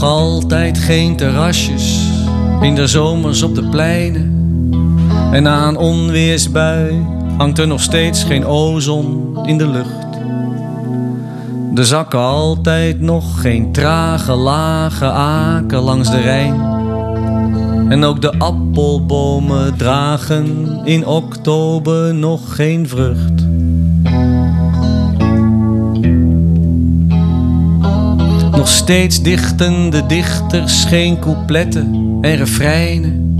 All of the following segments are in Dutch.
Nog altijd geen terrasjes in de zomers op de pleinen. En na een onweersbui hangt er nog steeds geen ozon in de lucht. Er zakken altijd nog geen trage lage aken langs de Rijn. En ook de appelbomen dragen in oktober nog geen vrucht. Nog steeds dichten de dichters geen coupletten en refreinen.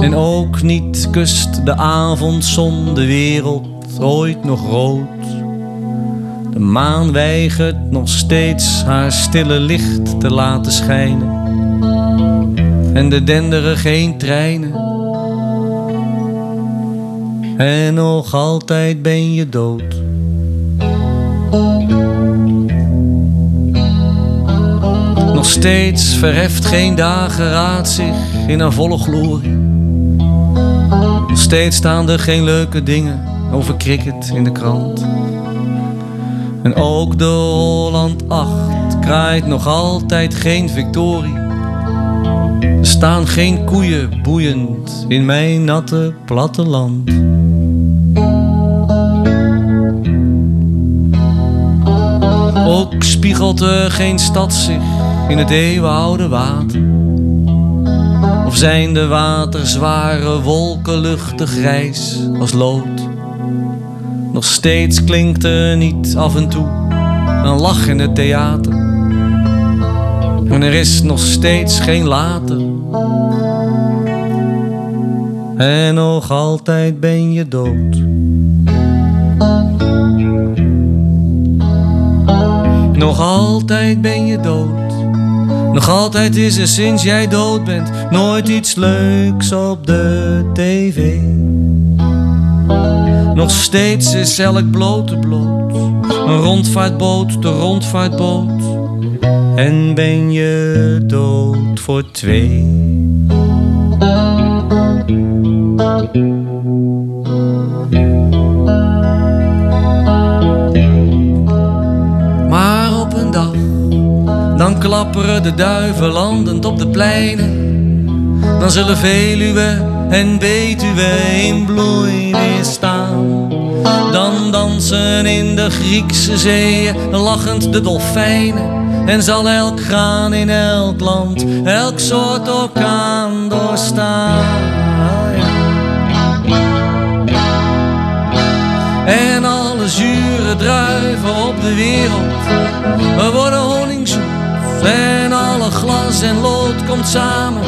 En ook niet kust de avondzon de wereld ooit nog rood. De maan weigert nog steeds haar stille licht te laten schijnen. En er denderen geen treinen. En nog altijd ben je dood. Nog steeds verheft geen dageraad zich in haar volle glorie. Nog steeds staan er geen leuke dingen over cricket in de krant. En ook de Holland 8 kraait nog altijd geen victorie. Er staan geen koeien boeiend in mijn natte platteland. Ook spiegelt er geen stad zich in het eeuwenoude water. Of zijn de waterzware wolken luchtig grijs als lood. Nog steeds klinkt er niet af en toe een lach in het theater. En er is nog steeds geen later. En nog altijd ben je dood. Nog altijd ben je dood. Nog altijd is er sinds jij dood bent nooit iets leuks op de tv. Nog steeds is elk blote bloot een rondvaartboot, de rondvaartboot. En ben je dood voor twee. Klapperen de duiven landend op de pleinen. Dan zullen Veluwe en Betuwe in bloei weer staan. Dan dansen in de Griekse zeeën lachend de dolfijnen. En zal elk graan in elk land, elk soort orkaan doorstaan. En alle zure druiven op de wereld we worden. En alle glas en lood komt samen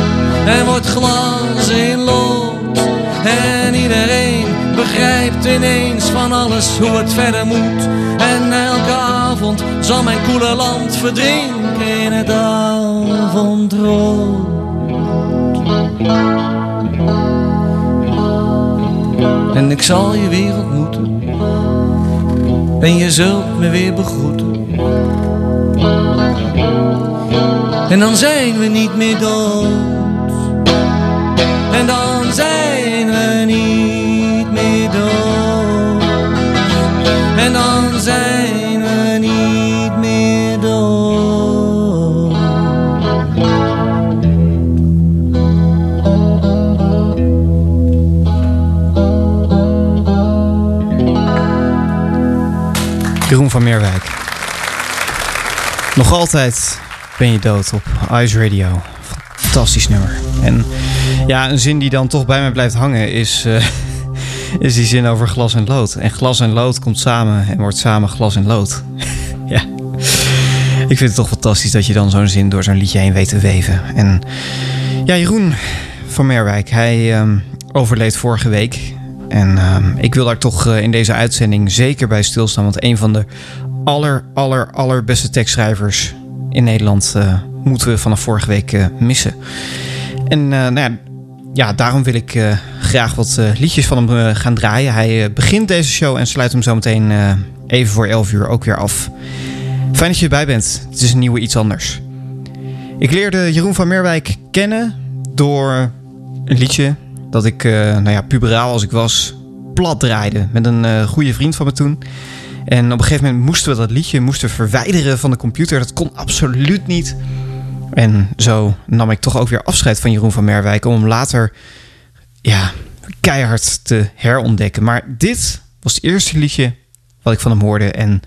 en wordt glas in lood. En iedereen begrijpt ineens van alles hoe het verder moet. En elke avond zal mijn koele land verdrinken in het avondrood. En ik zal je weer ontmoeten. En je zult me weer begroeten. En dan zijn we niet meer dood. En dan zijn we niet meer dood. En dan zijn we niet meer dood. Jeroen van Meerwijk. Nog altijd ben je dood op Ice Radio. Fantastisch nummer. En ja, een zin die dan toch bij mij blijft hangen is, eh, is die zin over glas en lood. En glas en lood komt samen en wordt samen glas en lood. ja. Ik vind het toch fantastisch dat je dan zo'n zin door zo'n liedje heen weet te weven. En ja, Jeroen van Meerwijk, hij ehm, overleed vorige week. En ehm, ik wil daar toch eh, in deze uitzending zeker bij stilstaan. Want een van de aller, aller, allerbeste tekstschrijvers in Nederland eh, moeten we vanaf vorige week eh, missen. En eh, nou ja, ja, daarom wil ik graag wat liedjes van hem gaan draaien. Hij begint deze show en sluit hem zo meteen even voor 11 uur ook weer af. Fijn dat je erbij bent. Het is een nieuwe iets anders. Ik leerde Jeroen van Meerwijk kennen door een liedje dat ik, nou ja, puberaal als ik was, plat draaide. Met een goede vriend van me toen. En op een gegeven moment moesten we dat liedje moesten verwijderen van de computer. Dat kon absoluut niet. En zo nam ik toch ook weer afscheid van Jeroen van Merwijk om hem later ja, keihard te herontdekken. Maar dit was het eerste liedje wat ik van hem hoorde. En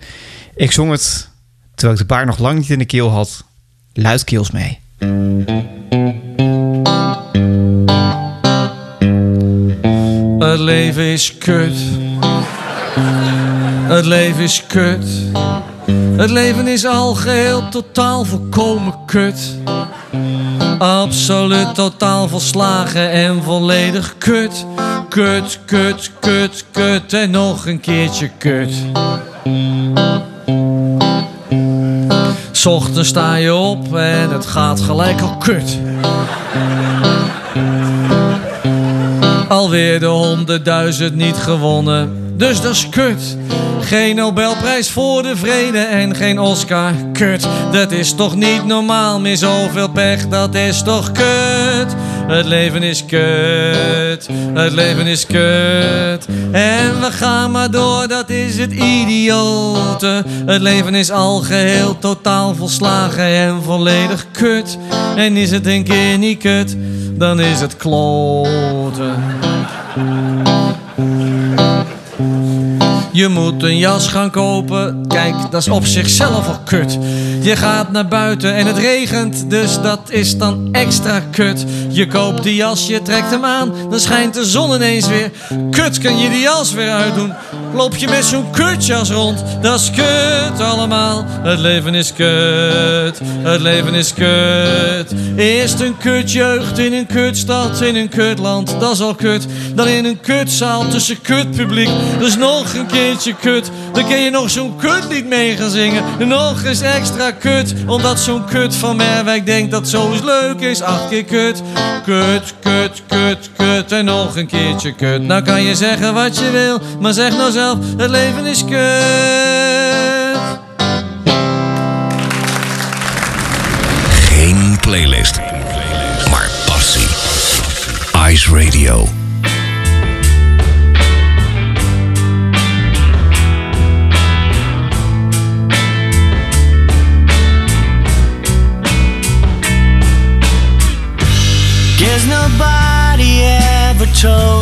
ik zong het terwijl ik de baard nog lang niet in de keel had. Luidkeels mee. Het leven is kut. Het leven is kut. Het leven is al geheel totaal volkomen kut. Absoluut totaal volslagen en volledig kut. Kut, kut, kut, kut en nog een keertje kut. Ochtends sta je op en het gaat gelijk al kut. Alweer de honderdduizend niet gewonnen, dus dat is kut. Geen Nobelprijs voor de vrede en geen Oscar, kut. Dat is toch niet normaal, meer zoveel pech, dat is toch kut. Het leven is kut, het leven is kut. En we gaan maar door, dat is het idiote. Het leven is al geheel totaal volslagen en volledig kut. En is het een keer niet kut, dan is het kloten. Je moet een jas gaan kopen. Kijk, dat is op zichzelf al kut. Je gaat naar buiten en het regent, dus dat is dan extra kut. Je koopt die jas, je trekt hem aan, dan schijnt de zon ineens weer. Kut, kan je die jas weer uitdoen? Loop je met zo'n kutjas rond? Dat is kut allemaal. Het leven is kut, het leven is kut. Eerst een kutjeugd in een kutstad, in een kutland, dat is al kut. Dan in een kutzaal tussen kutpubliek, is nog een keertje kut. Dan kun je nog zo'n kutlied mee gaan zingen. Nog eens extra kut, omdat zo'n kut van Merwijk denkt dat zo leuk is. Acht keer kut, kut, kut, kut, kut en nog een keertje kut. Nou kan je zeggen wat je wil, maar zeg nou zelf, het leven is kut. Geen playlist, maar passie. Ice Radio.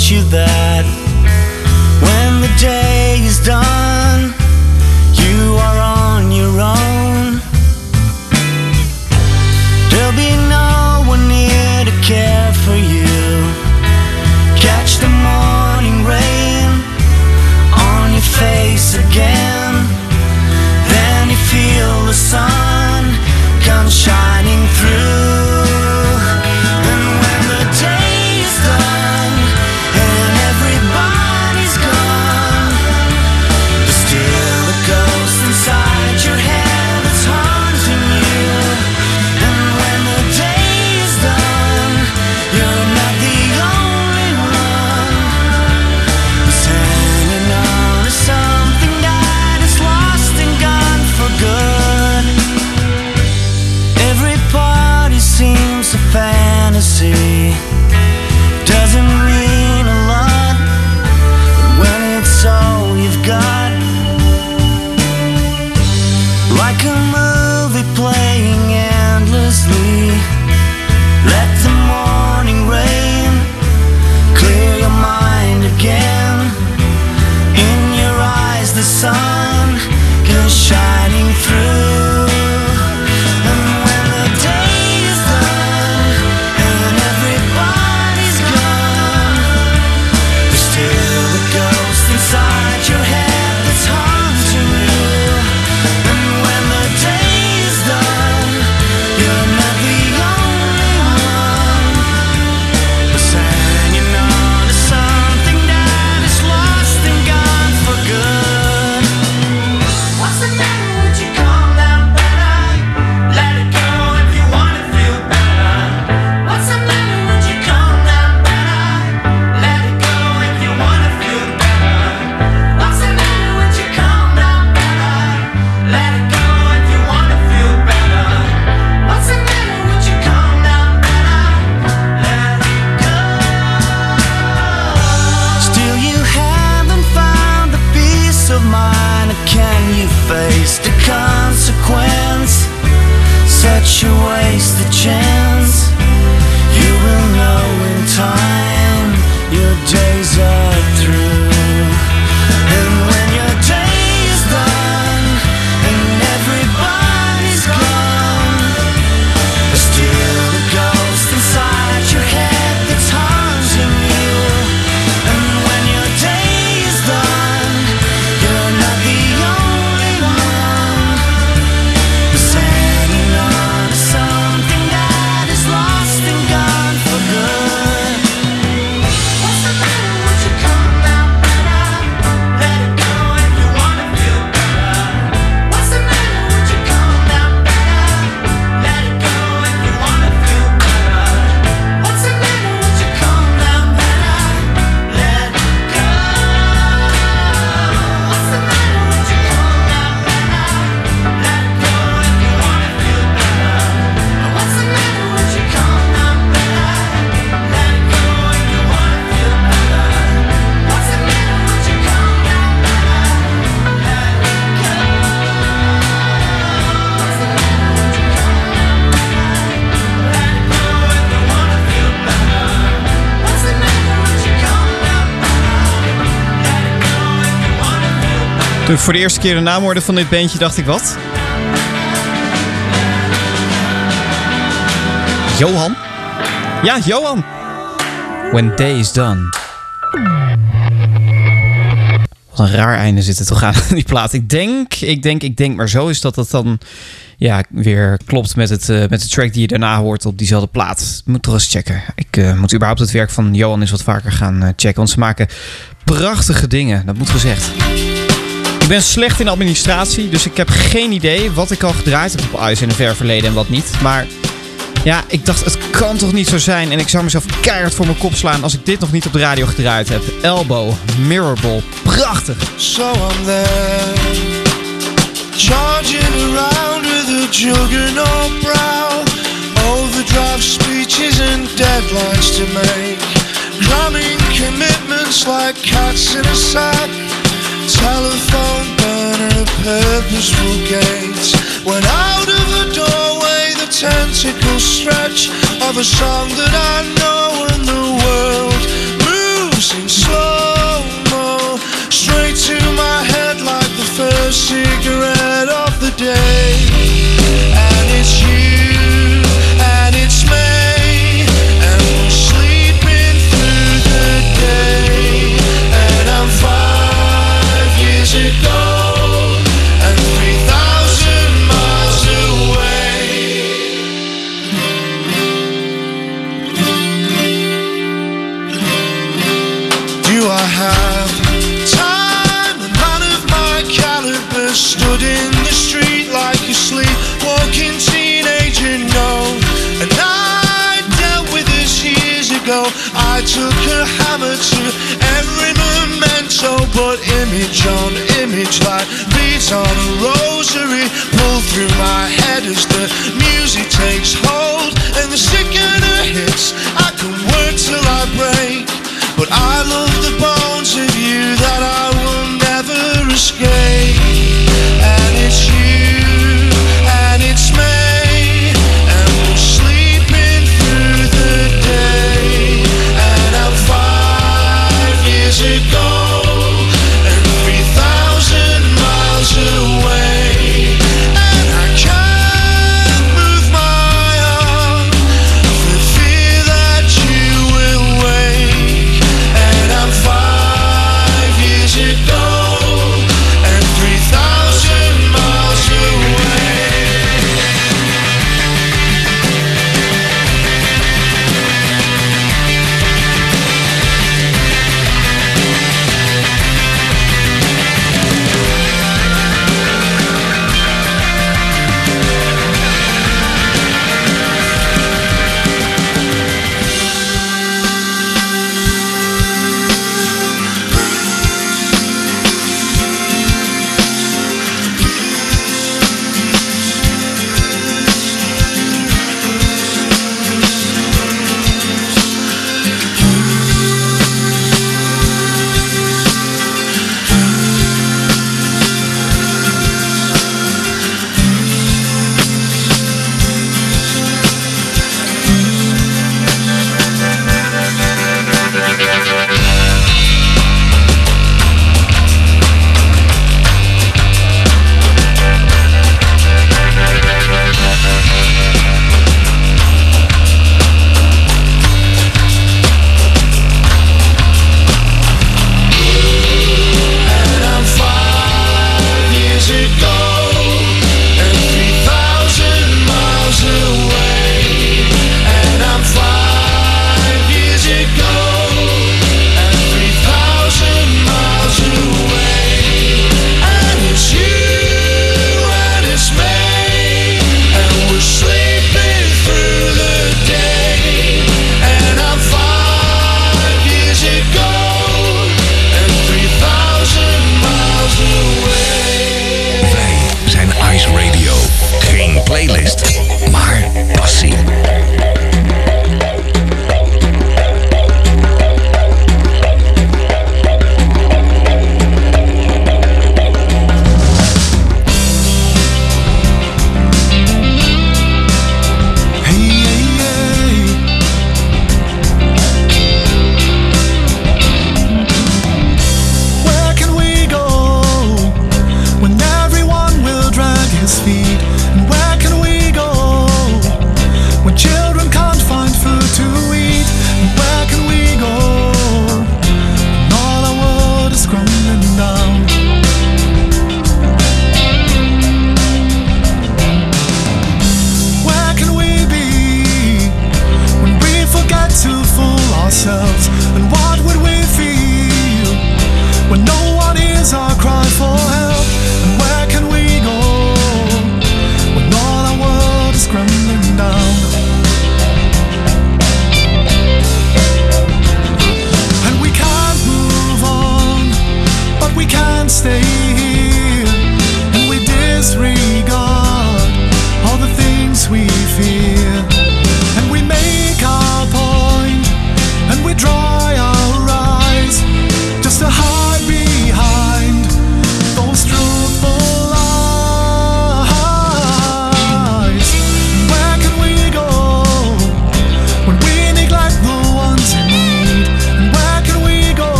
Told you that when the day Toen ik voor de eerste keer de naam hoorde van dit bandje, dacht ik wat? Johan? Ja, Johan! When Day is Done. Wat een raar einde zit er toch aan die plaat. Ik denk, ik denk, ik denk, maar zo is dat dat dan ja, weer klopt met, het, eh, met de track die je daarna hoort op diezelfde plaat. Moet toch eens checken. Ik eh, moet überhaupt het werk van Johan eens wat vaker gaan eh, checken. Want ze maken prachtige dingen, dat moet gezegd. Ben slecht in administratie, dus ik heb geen idee wat ik al gedraaid heb op ICE in een ver verleden en wat niet. Maar ja, ik dacht, het kan toch niet zo zijn. En ik zou mezelf keihard voor mijn kop slaan als ik dit nog niet op de radio gedraaid heb. Elbow, Mirrorball, prachtig. So I'm there, charging around with a juggernaut overdrive speeches and deadlines to make, cramming commitments like cats in a sack, telephone purposeful gates. When out of the doorway, the tentacles stretch of a song that I know, and the world moves in slow mo, straight to my head like the first cigarette of the day. In the street like a sleepwalking teenager. No, and I dealt with this years ago. I took a hammer to every memento, but image on image, like beads on a rosary, pull through my head as the music takes hold, and the sicker the hits, I can work till I break. But I love the bones of you that I will never escape.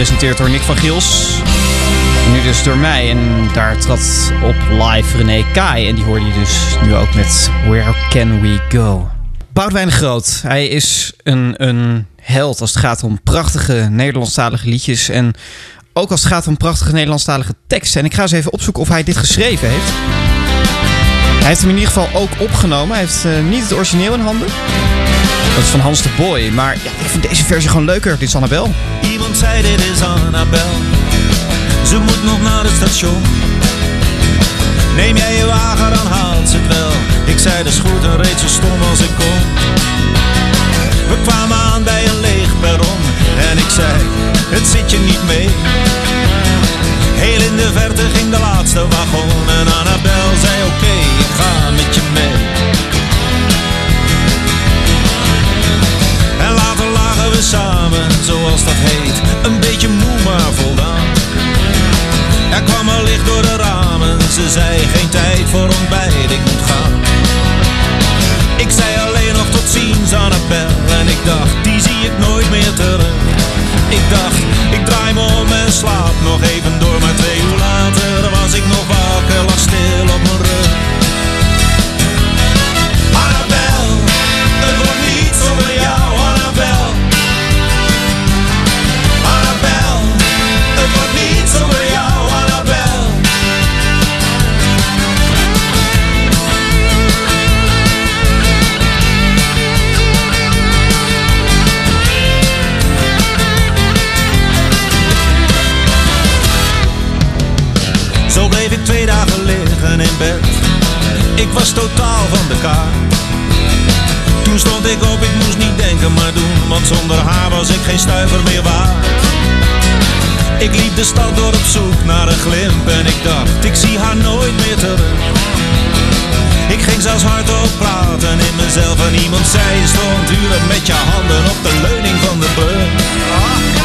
Gepresenteerd door Nick van Giels. Nu dus door mij. En daar trad op live René Kai. En die hoorde je dus nu ook met Where Can We Go. Boudewijn de Groot. Hij is een, een held als het gaat om prachtige Nederlandstalige liedjes. En ook als het gaat om prachtige Nederlandstalige teksten. En ik ga eens even opzoeken of hij dit geschreven heeft. Hij heeft hem in ieder geval ook opgenomen. Hij heeft eh, niet het origineel in handen. Dat is van Hans de Boy. Maar ja, ik vind deze versie gewoon leuker. Dit is Annabel. Iemand zei dit is Annabel. Ze moet nog naar het station. Neem jij je wagen dan haalt ze het wel. Ik zei is goed en reed zo stom als ik kon We kwamen aan bij een leeg perron. En ik zei het zit je niet mee. Heel in de verte ging de laatste wagon. En Annabel zei oké ik ga met je mee samen, zoals dat heet Een beetje moe maar voldaan. Er kwam al licht door de ramen Ze zei geen tijd voor ontbijt, ik moet gaan. Ik zei alleen nog tot ziens Annabel En ik dacht, die zie ik nooit meer terug. Ik dacht, ik draai me om en slaap nog even door Maar twee uur later was ik nog wakker, lag stil op mijn rug Ik was totaal van de kaart. Toen stond ik op, ik moest niet denken maar doen, want zonder haar was ik geen stuiver meer waard. Ik liep de stad door op zoek naar een glimp en ik dacht, ik zie haar nooit meer terug. Ik ging zelfs hardop praten in mezelf en iemand zei, je stond uren met je handen op de leuning van de brug.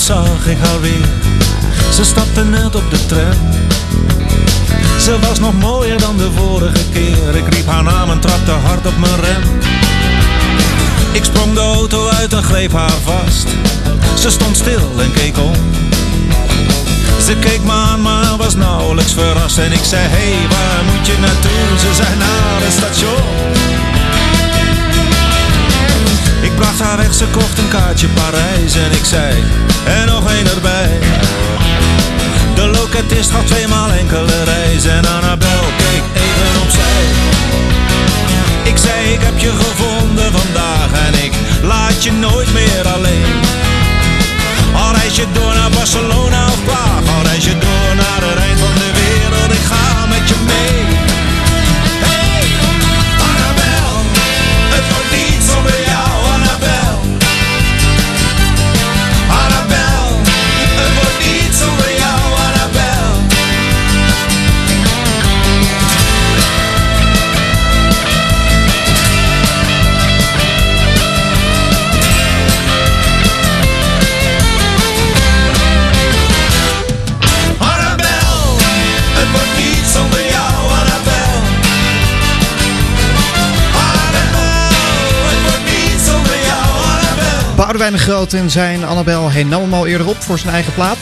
Zag ik haar weer. Ze stapte net op de tram. Ze was nog mooier dan de vorige keer. Ik riep haar naam en trapte hard op mijn rem. Ik sprong de auto uit en greep haar vast. Ze stond stil en keek om. Ze keek me aan, maar was nauwelijks verrast. En ik zei: Hey, waar moet je naartoe? Ze zei: Naar het station. Ik bracht haar weg, ze kocht een kaartje Parijs en ik zei, en nog één erbij. De loketist gaf tweemaal enkele reizen en Annabel keek even opzij. Ik zei, ik heb je gevonden vandaag en ik laat je nooit meer alleen. Al reis je door naar Barcelona of Praag, al reis je door naar het eind van de wereld, ik ga met je mee. De Groot en zijn Annabel hij nam hem al eerder op voor zijn eigen plaat.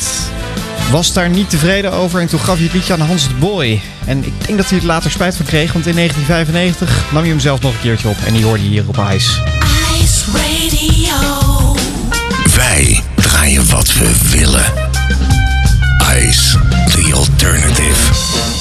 Was daar niet tevreden over en toen gaf hij het liedje aan Hans de Boy. En ik denk dat hij het later spijt van kreeg, want in 1995 nam hij hem zelf nog een keertje op. En die hoorde je hier op Ice. Ice Radio. Wij draaien wat we willen. Ice, the alternative.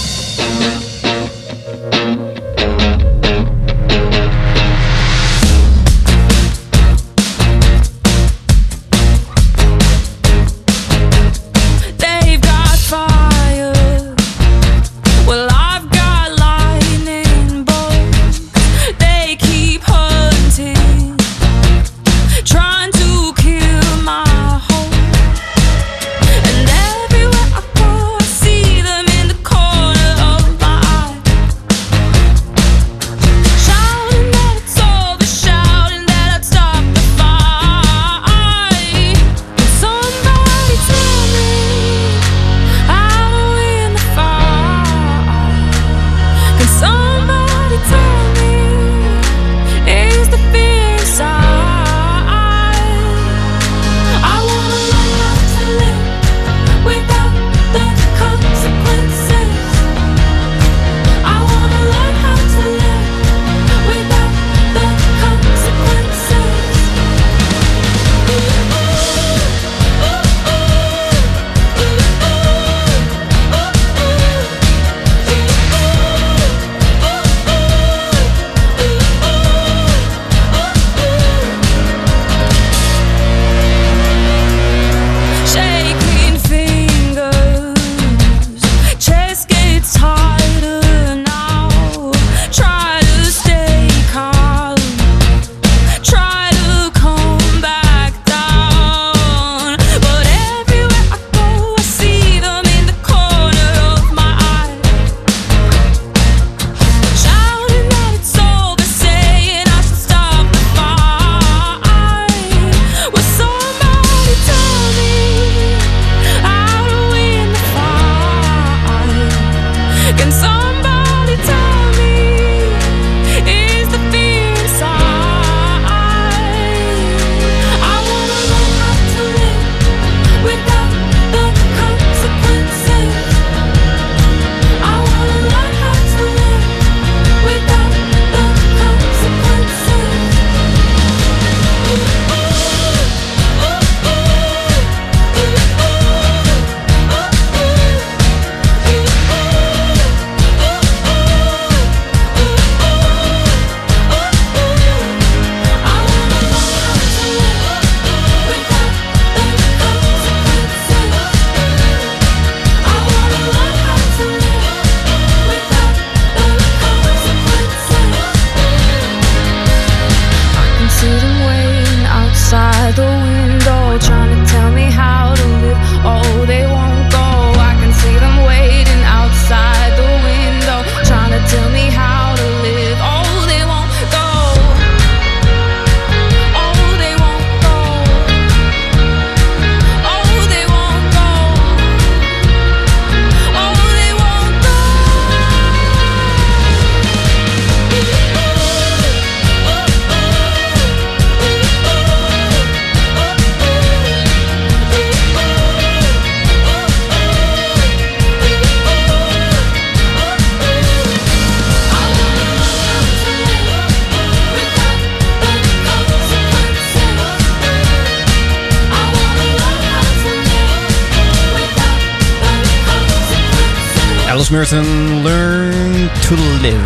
Merton, Learn to Live.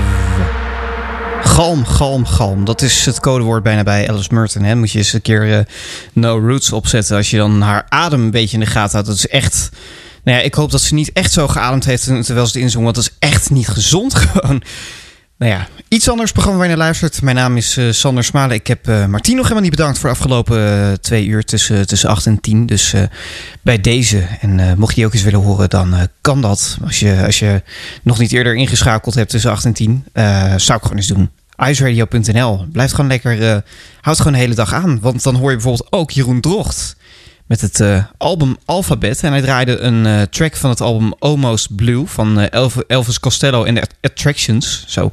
Galm, galm, galm. Dat is het codewoord bijna bij Alice Merton. Hè? Moet je eens een keer eh, No Roots opzetten. Als je dan haar adem een beetje in de gaten houdt. Dat is echt... Nou ja, ik hoop dat ze niet echt zo geademd heeft terwijl ze het inzong. Want dat is echt niet gezond gewoon. Nou ja, iets anders programma waar je naar luistert. Mijn naam is eh, Sander Smalen. Ik heb uh, Martien nog helemaal niet bedankt voor de afgelopen uh, twee uur tussen, tussen 8 en 10. Dus bij deze. En mocht je ook eens willen horen, dan kan dat. Als je, als je nog niet eerder ingeschakeld hebt tussen 8 en 10, zou ik gewoon eens doen. iceradio.nl. Blijft gewoon lekker, houd gewoon de hele dag aan. Want dan hoor je bijvoorbeeld ook Jeroen Drocht met het uh, album Alphabet. En hij draaide een uh, track van het album Almost Blue van uh, Elvis Costello en de Attractions. Zo.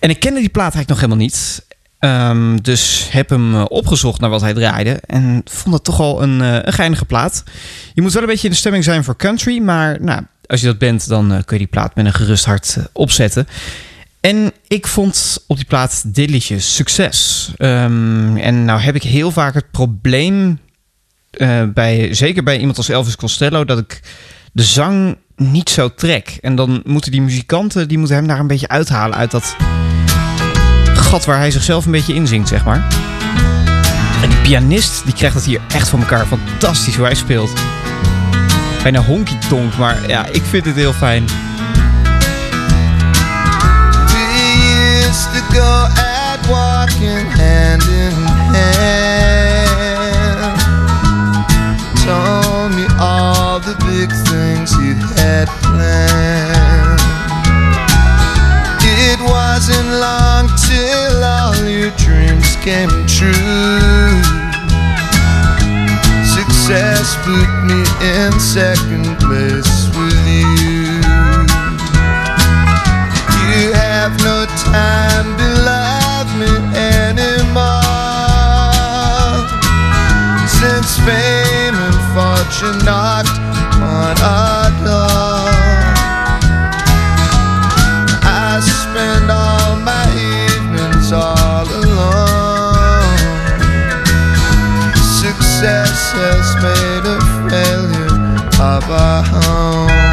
En ik kende die plaat eigenlijk nog helemaal niet. Um, dus heb hem opgezocht naar wat hij draaide. En vond het toch wel een, een geinige plaat. Je moet wel een beetje in de stemming zijn voor country. Maar nou, als je dat bent, dan kun je die plaat met een gerust hart opzetten. En ik vond op die plaat dit liedje succes. Um, en nou heb ik heel vaak het probleem uh, bij, zeker bij iemand als Elvis Costello, dat ik de zang niet zo trek. En dan moeten die muzikanten, die moeten hem daar een beetje uithalen uit dat gat waar hij zichzelf een beetje inzingt, zeg maar. En die pianist, die krijgt dat hier echt van elkaar. Fantastisch hoe hij speelt. Bijna honky-tonk, maar ja, ik vind het heel fijn. We used to go walking hand in hand had planned. It wasn't long till all your dreams came true. Success put me in second place with you. You have no time to love me anymore since fame and fortune knocked on our door. Navajo.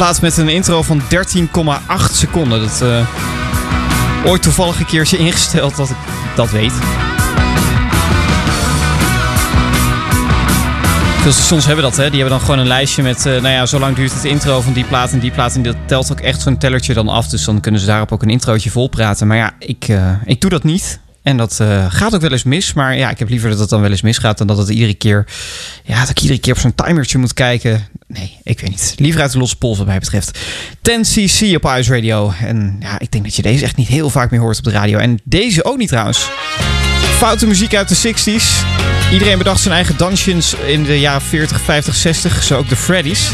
Plaat met een intro van 13,8 seconden. Dat eh, ooit toevallig een keertje ingesteld dat ik dat weet. Veel stations hebben dat, hè. Die hebben dan gewoon een lijstje met... eh, nou ja, zo lang duurt het intro van die plaat en die plaat. En dat telt ook echt zo'n tellertje dan af. Dus dan kunnen ze daarop ook een introotje vol praten. Maar ja, ik, eh, ik doe dat niet. En dat eh, gaat ook wel eens mis. Maar ja, ik heb liever dat het dan wel eens misgaat... dan dat het iedere keer... Ja, dat ik iedere keer op zo'n timertje moet kijken. Nee, ik weet niet. Liever uit de losse pols wat mij betreft. 10cc op Ice Radio. En ja, ik denk dat je deze echt niet heel vaak meer hoort op de radio. En deze ook niet trouwens. Foute muziek uit de 60s. Iedereen bedacht zijn eigen dansjes in de jaren 40, 50, 60. Zo ook de Freddy's.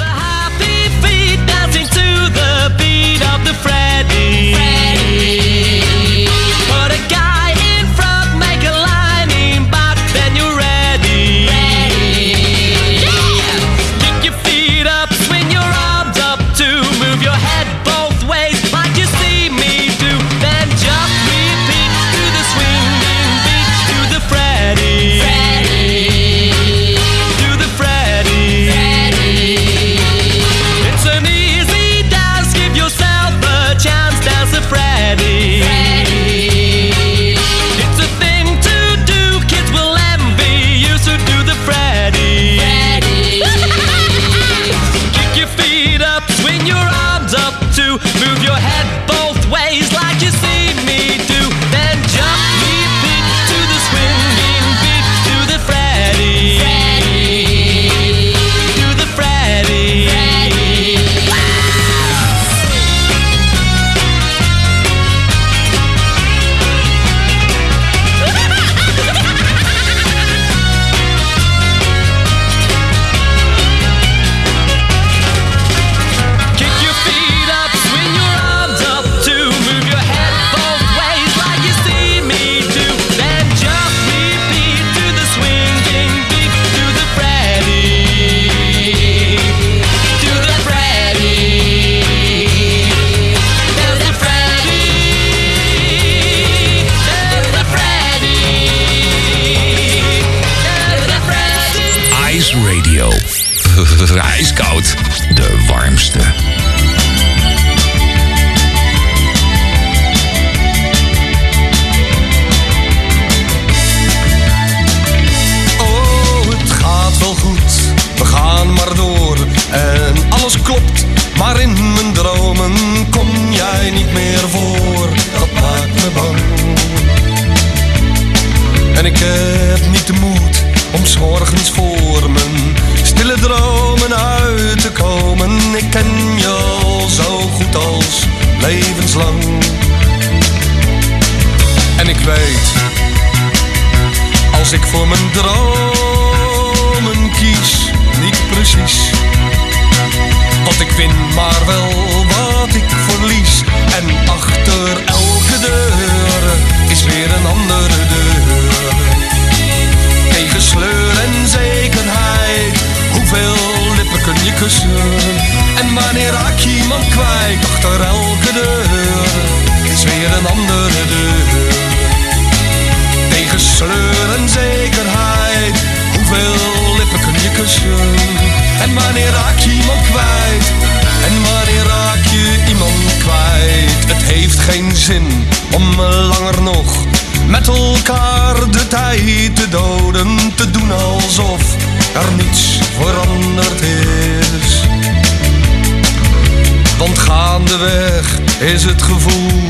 Gevoel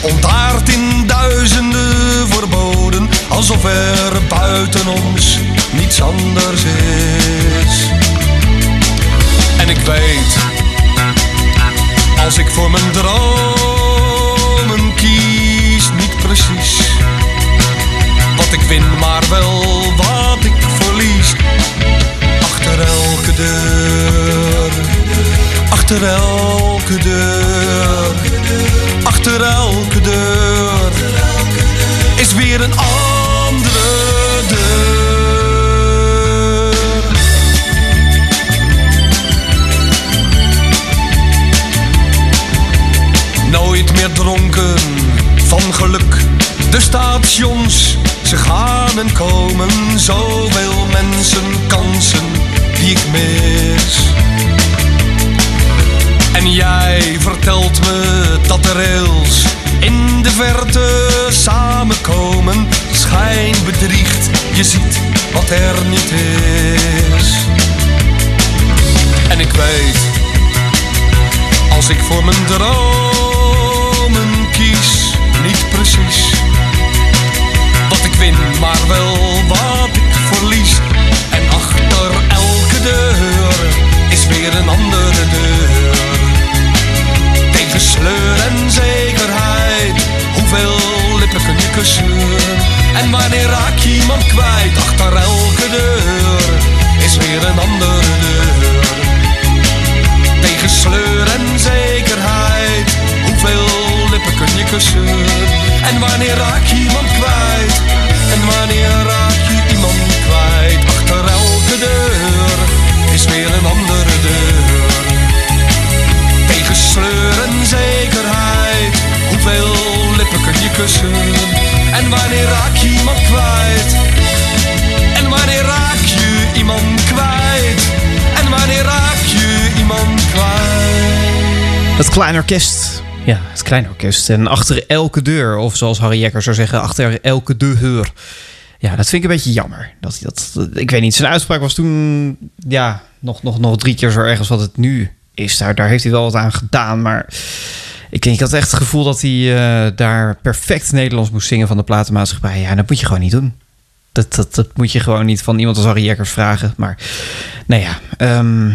ontaard in duizenden verboden, alsof er buiten ons niets anders is. En ik weet, als ik voor mijn dromen kies, niet precies wat ik win, maar Het klein orkest. Ja, het klein orkest. En achter elke deur, of zoals Harry Jekker zou zeggen, achter elke deur. Ja, dat vind ik een beetje jammer. Dat, dat, ik weet niet, zijn uitspraak was toen ja, nog, nog, nog drie keer zo erg als wat het nu is. Daar, daar heeft hij wel wat aan gedaan, maar ik, ik had echt het gevoel dat hij eh, daar perfect Nederlands moest zingen van de platenmaatschappij. Ja, dat moet je gewoon niet doen. Dat, dat, dat moet je gewoon niet van iemand als Harry Jekkers vragen. Maar nou ja, ehm,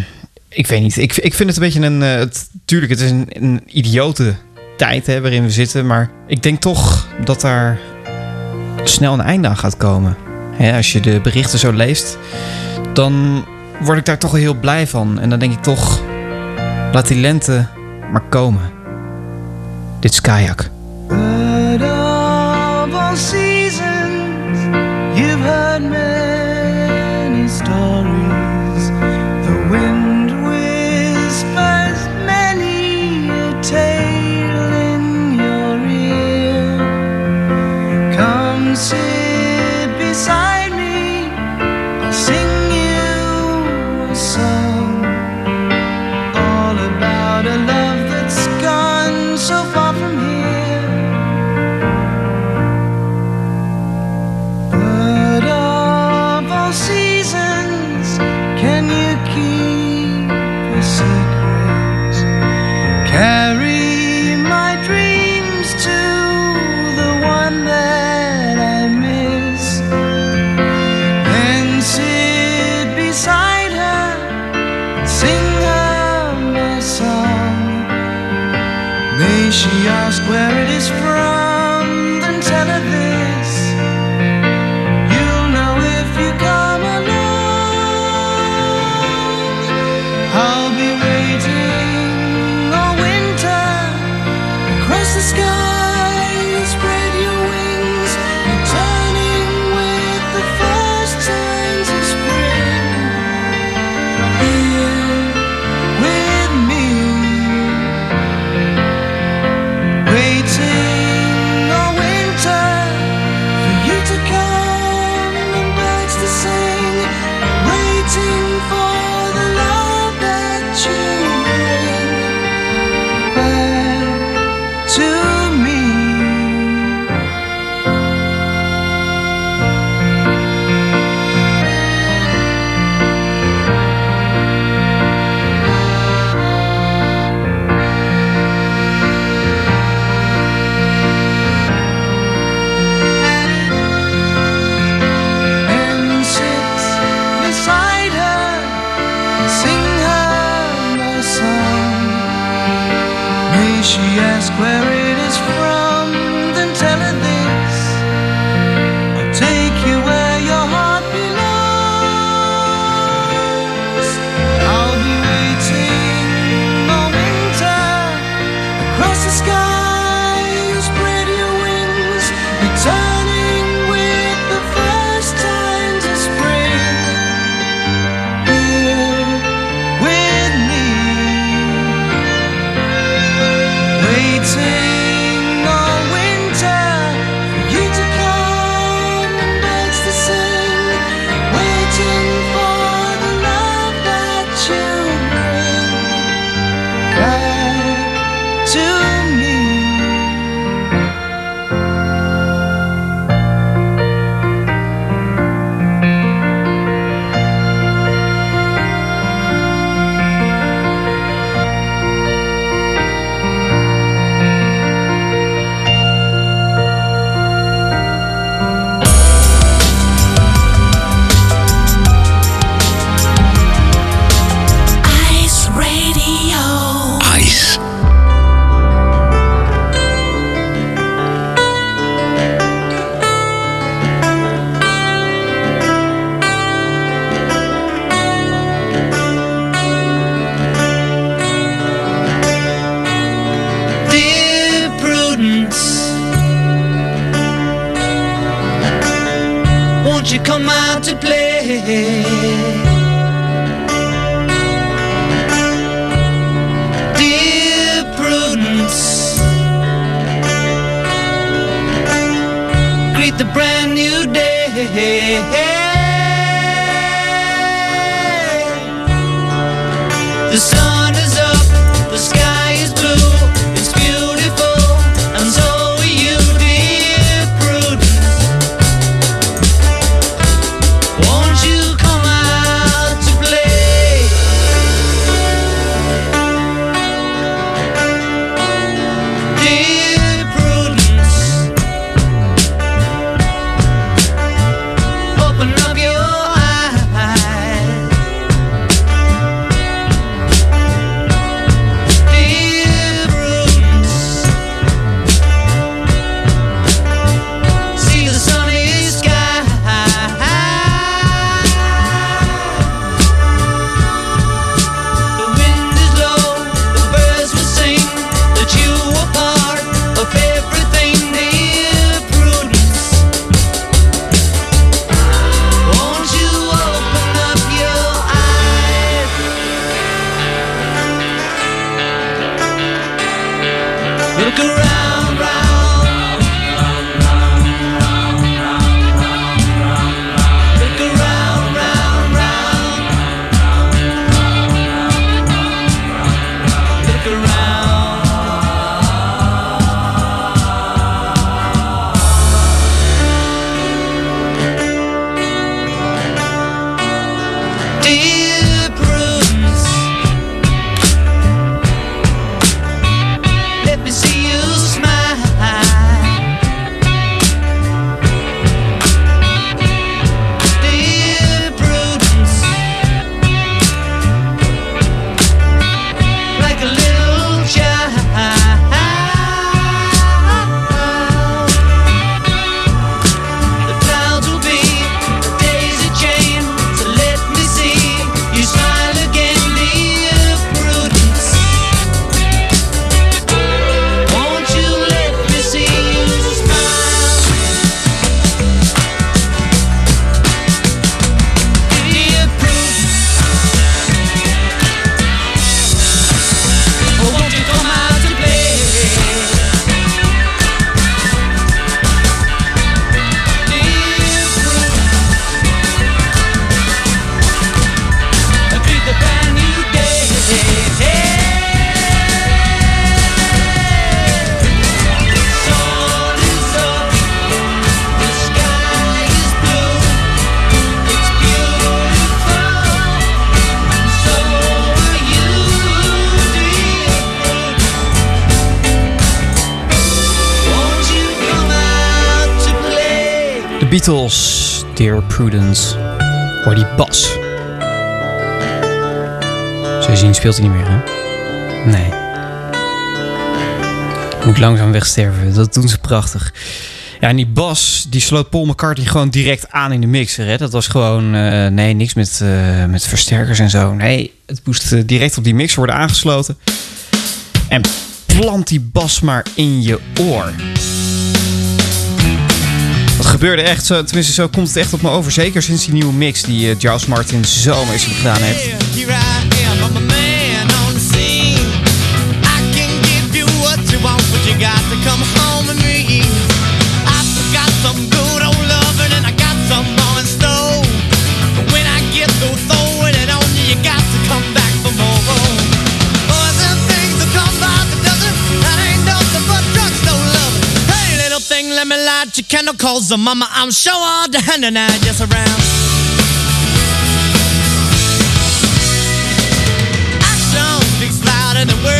ik weet niet. Ik, ik vind het een beetje een... eh, tuurlijk, het is een, een idiote tijd hè, waarin we zitten. Maar ik denk toch dat daar snel een einde aan gaat komen. Als je de berichten zo leest, dan word ik daar toch heel blij van. En dan denk ik toch, laat die lente maar komen. Dit is Kajak. Beatles, Dear Prudence. Hoor die bas. Zo zien speelt hij niet meer, hè? Nee. Moet langzaam wegsterven. Dat doen ze prachtig. Ja, en die bas, die sloot Paul McCartney gewoon direct aan in de mixer. Hè? Dat was gewoon, eh, nee, niks met, eh, met versterkers en zo. Nee, het moest eh, direct op die mixer worden aangesloten. En plant die bas maar in je oor gebeurde echt, zo, tenminste zo komt het echt op me over. Zeker sinds die nieuwe mix die eh, Giles Martin zo mee gedaan heeft. she kinda calls the mama. I'm sure all the hand and I just around. Action speaks louder than words.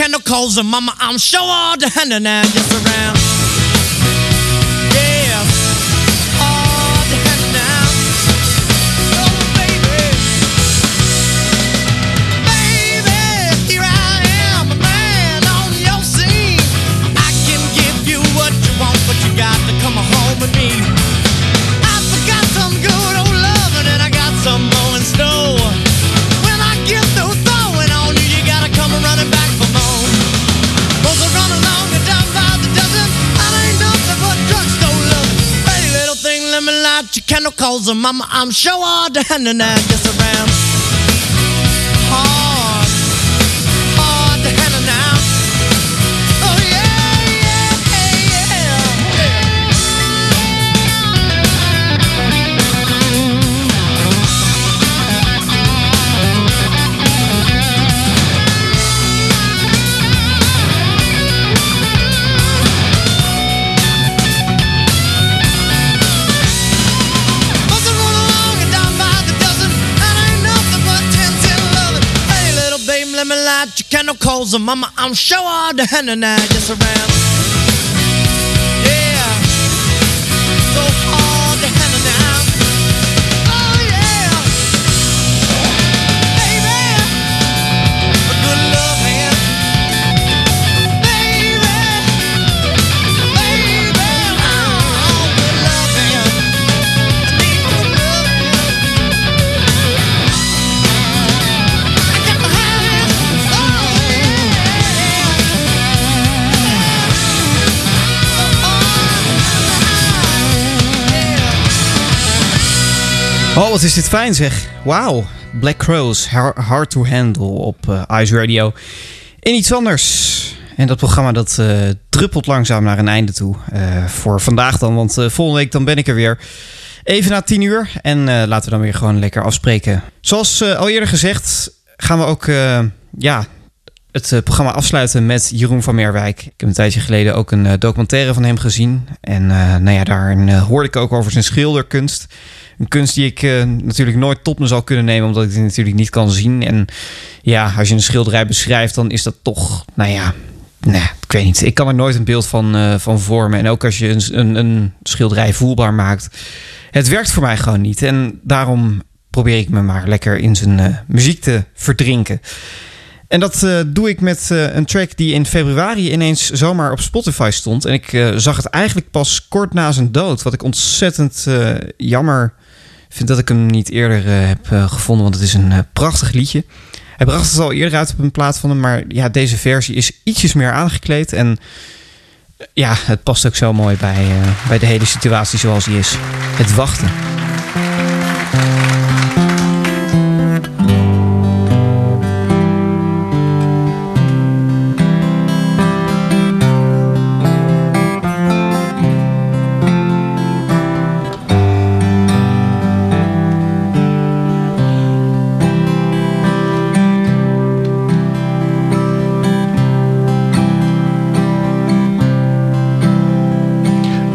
candle calls and mama, I'm sure all the hand and just around. Chemicals, and mama, I'm sure all the hand and gets around. Light your candle coals, and mama, I'm sure all the hand and gets around. Oh, wat is dit fijn zeg. Wauw. Black Crows, Har- Hard to Handle op eh, Ice Radio. En iets anders. En dat programma dat eh, druppelt langzaam naar een einde toe. Eh, voor vandaag dan, want volgende week dan ben ik er weer. Even na tien uur. En laten we dan weer gewoon lekker afspreken. Zoals al eerder gezegd gaan we ook ja, het programma afsluiten met Jeroen van Meerwijk. Ik heb een tijdje geleden ook een documentaire van hem gezien. En nou ja, daarin eh, hoorde ik ook over zijn schilderkunst. Een kunst die ik eh, natuurlijk nooit tot me zal kunnen nemen, omdat ik die natuurlijk niet kan zien. En ja, als je een schilderij beschrijft, dan is dat toch, nou ja, nee, ik weet niet. Ik kan er nooit een beeld van, eh, van vormen. En ook als je een, een, een schilderij voelbaar maakt, het werkt voor mij gewoon niet. En daarom probeer ik me maar lekker in zijn eh, muziek te verdrinken. En dat doe ik met een track die in februari ineens zomaar op Spotify stond. En ik zag het eigenlijk pas kort na zijn dood. Wat ik ontzettend jammer vind dat ik hem niet eerder eh, heb eh, gevonden. Want het is een eh, prachtig liedje. Hij bracht het al eerder uit op een plaat van hem. Maar ja, deze versie is ietsjes meer aangekleed. En ja, het past ook zo mooi bij, bij de hele situatie zoals die is. Het wachten.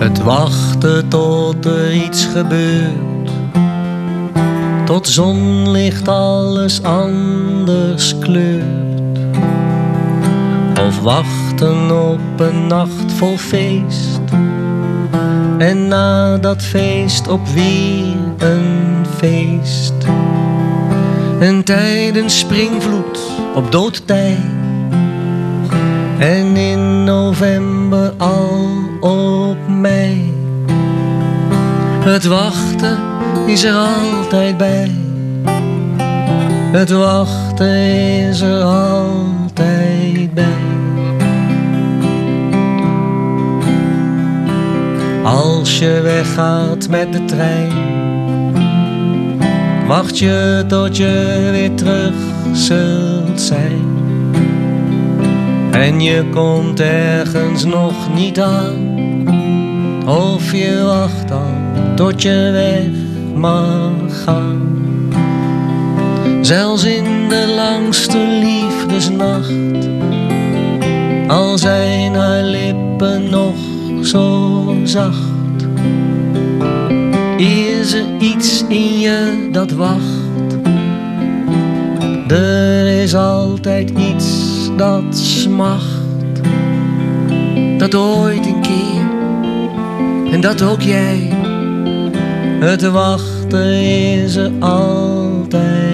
Het wachten tot er iets gebeurt. Tot zonlicht alles anders kleurt. Of wachten op een nacht vol feest. En na dat feest op weer een feest. En tijdens springvloed op doodtij. En in november al op mij. Het wachten is er altijd bij. Het wachten is er altijd bij. Als je weggaat met de trein, wacht je tot je weer terug zult zijn. En je komt ergens nog niet aan. Of je wacht al tot je weg mag gaan. Zelfs in de langste liefdesnacht. Al zijn haar lippen nog zo zacht. Is er iets in je dat wacht? Er is altijd iets dat smacht. Dat ooit en dat ook jij. Het wachten is er altijd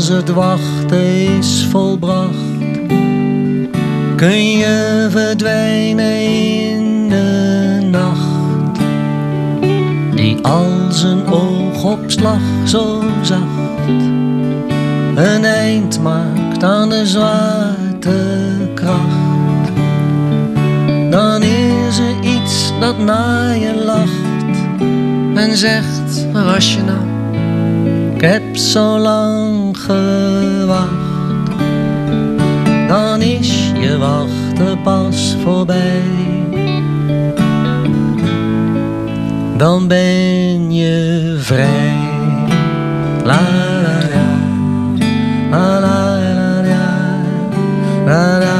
als het wachten is volbracht, kun je verdwijnen in de nacht. Die als een oogopslag zo zacht een eind maakt aan de zwaartekracht. Dan is er iets dat naar je lacht en zegt, waar was je nou? Ik heb zo lang gewacht, dan is je wachten pas voorbij. Dan ben je vrij. La la la la la la la.